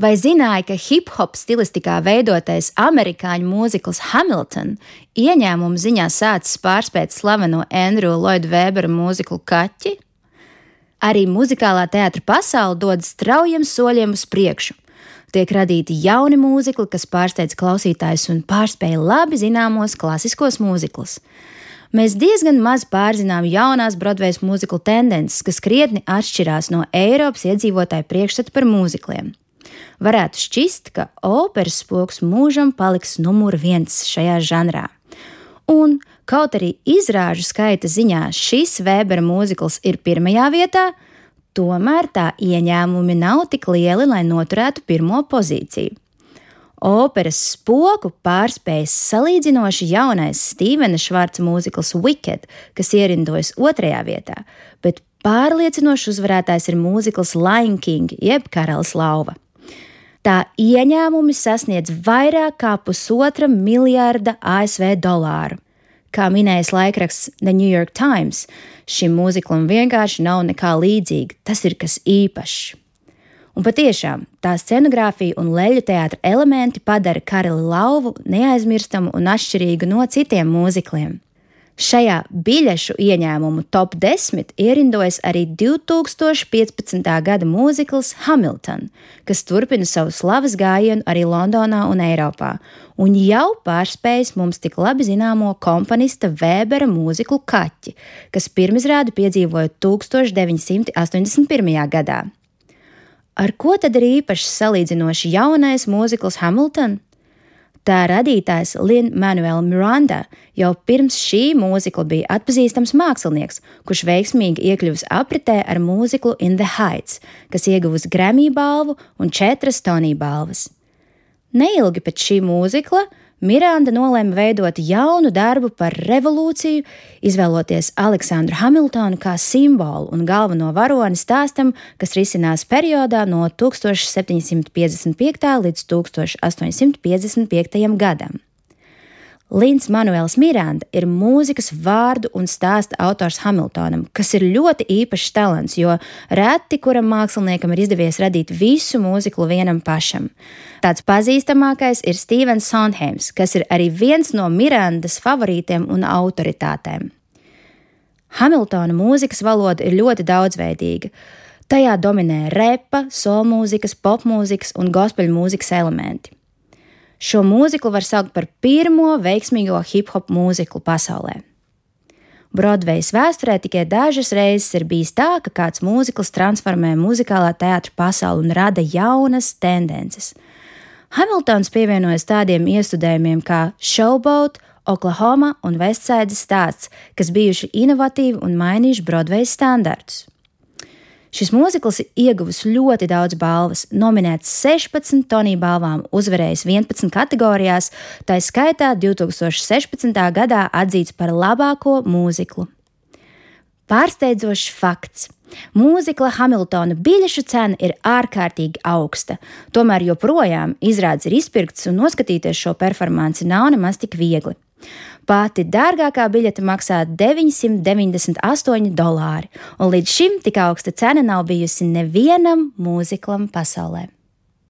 Vai zināja, ka hip-hop stilistikā veidotais amerikāņu mūzikls Hamilton ieņēmumu ziņā sācis pārspēt slaveno Andrew Lloyd Webera mūziklu Kaķi? Arī muzikālā teātra pasaule dod straujiem soļiem uz priekšu. Tiek radīti jauni mūzikli, kas pārsteidz klausītājus un pārspēja labi zināmos klasiskos mūziklus. Mēs diezgan maz pārzinām jaunās Broadway mūziklu tendences, kas krietni atšķirās no Eiropas iedzīvotāju priekšstata par mūzikliem. Varētu šķist, ka operas spoks mūžam paliks numur viens šajā žanrā. Un, kaut arī izrāžu skaita ziņā šis Vēbera mūzikls ir pirmajā vietā, tomēr tā ieņēmumi nav tik lieli, lai noturētu pirmo pozīciju. Operas spoku pārspējas salīdzinoši jaunais Stevena Švarca mūzikls Wicked, kas ierindojas otrajā vietā, bet pārliecinošs uzvarētājs ir mūzikls Lion King jeb Karalis Lauva tā ieņēmumi sasniedz vairāk kā pusotra miljarda ASV dolāru. Kā minējis laikraksts The New York Times, šim mūziklam vienkārši nav nekā līdzīga, tas ir kas īpašs. Un patiešām tā scenogrāfija un leļu teātra elementi padara Karali Lauvu neaizmirstamu un atšķirīgu no citiem mūzikliem. Šajā biļešu ieņēmumu top 10 ierindojas arī 2015. gada mūzikls Hamilton, kas turpina savu slavas gājienu arī Londonā un Eiropā, un jau pārspējis mums tik labi zināmo komponista Vēbera mūziklu Kaķi, kas pirmizrādi piedzīvoja 1981. gadā. Ar ko tad ir īpašs salīdzinoši jaunais mūzikls Hamilton? Tā radītājs Lin Manuel Miranda jau pirms šī mūzikla bija atpazīstams mākslinieks, kurš veiksmīgi iekļuvis apritē ar mūziklu In the Heights, kas ieguvusi Grammy balvu un četras Tony balvas. Neilgi pēc šī mūzikla Miranda nolēma veidot jaunu darbu par revolūciju, izvēloties Aleksandru Hamiltonu kā simbolu un galveno varoni stāstam, kas risinās periodā no 1755. līdz 1855. gadam. Lins Manuels Miranda ir mūzikas vārdu un stāsta autors Hamiltonam, kas ir ļoti īpašs talants, jo reti kuram māksliniekam ir izdevies radīt visu mūziklu vienam pašam. Tāds pazīstamākais ir Stevens Sondheims, kas ir arī viens no Mirandas favorītiem un autoritātēm. Hamiltona mūzikas valoda ir ļoti daudzveidīga. Tajā dominē repa, solmūzikas, popmūzikas un gospel mūzikas elementi. Šo mūziklu var saukt par pirmo veiksmīgo hip hop mūziklu pasaulē. Broadvejas vēsturē tikai dažas reizes ir bijis tā, ka kāds mūzikls transformē muzikālā teātra pasauli un rada jaunas tendences. Hamiltons pievienojas tādiem iestudējumiem kā Showboat, Oklahoma un Westside stāsts, kas bijuši inovatīvi un mainījuši Broadvejas standartus. Šis mūzikls ieguvis ļoti daudz balvas, nominēts 16 Tonija balvām, uzvarējis 11 kategorijās, tā skaitā 2016. gadā atzīts par labāko mūziklu. Pārsteidzošs fakts! Mūzikla Hamiltona biļešu cena ir ārkārtīgi augsta, tomēr joprojām izrādes ir izpirktas un noskatīties šo performanci nav nemaz tik viegli. Pati dārgākā biļete maksā 998 dolāri, un līdz šim tik augsta cena nav bijusi nevienam mūziklam pasaulē.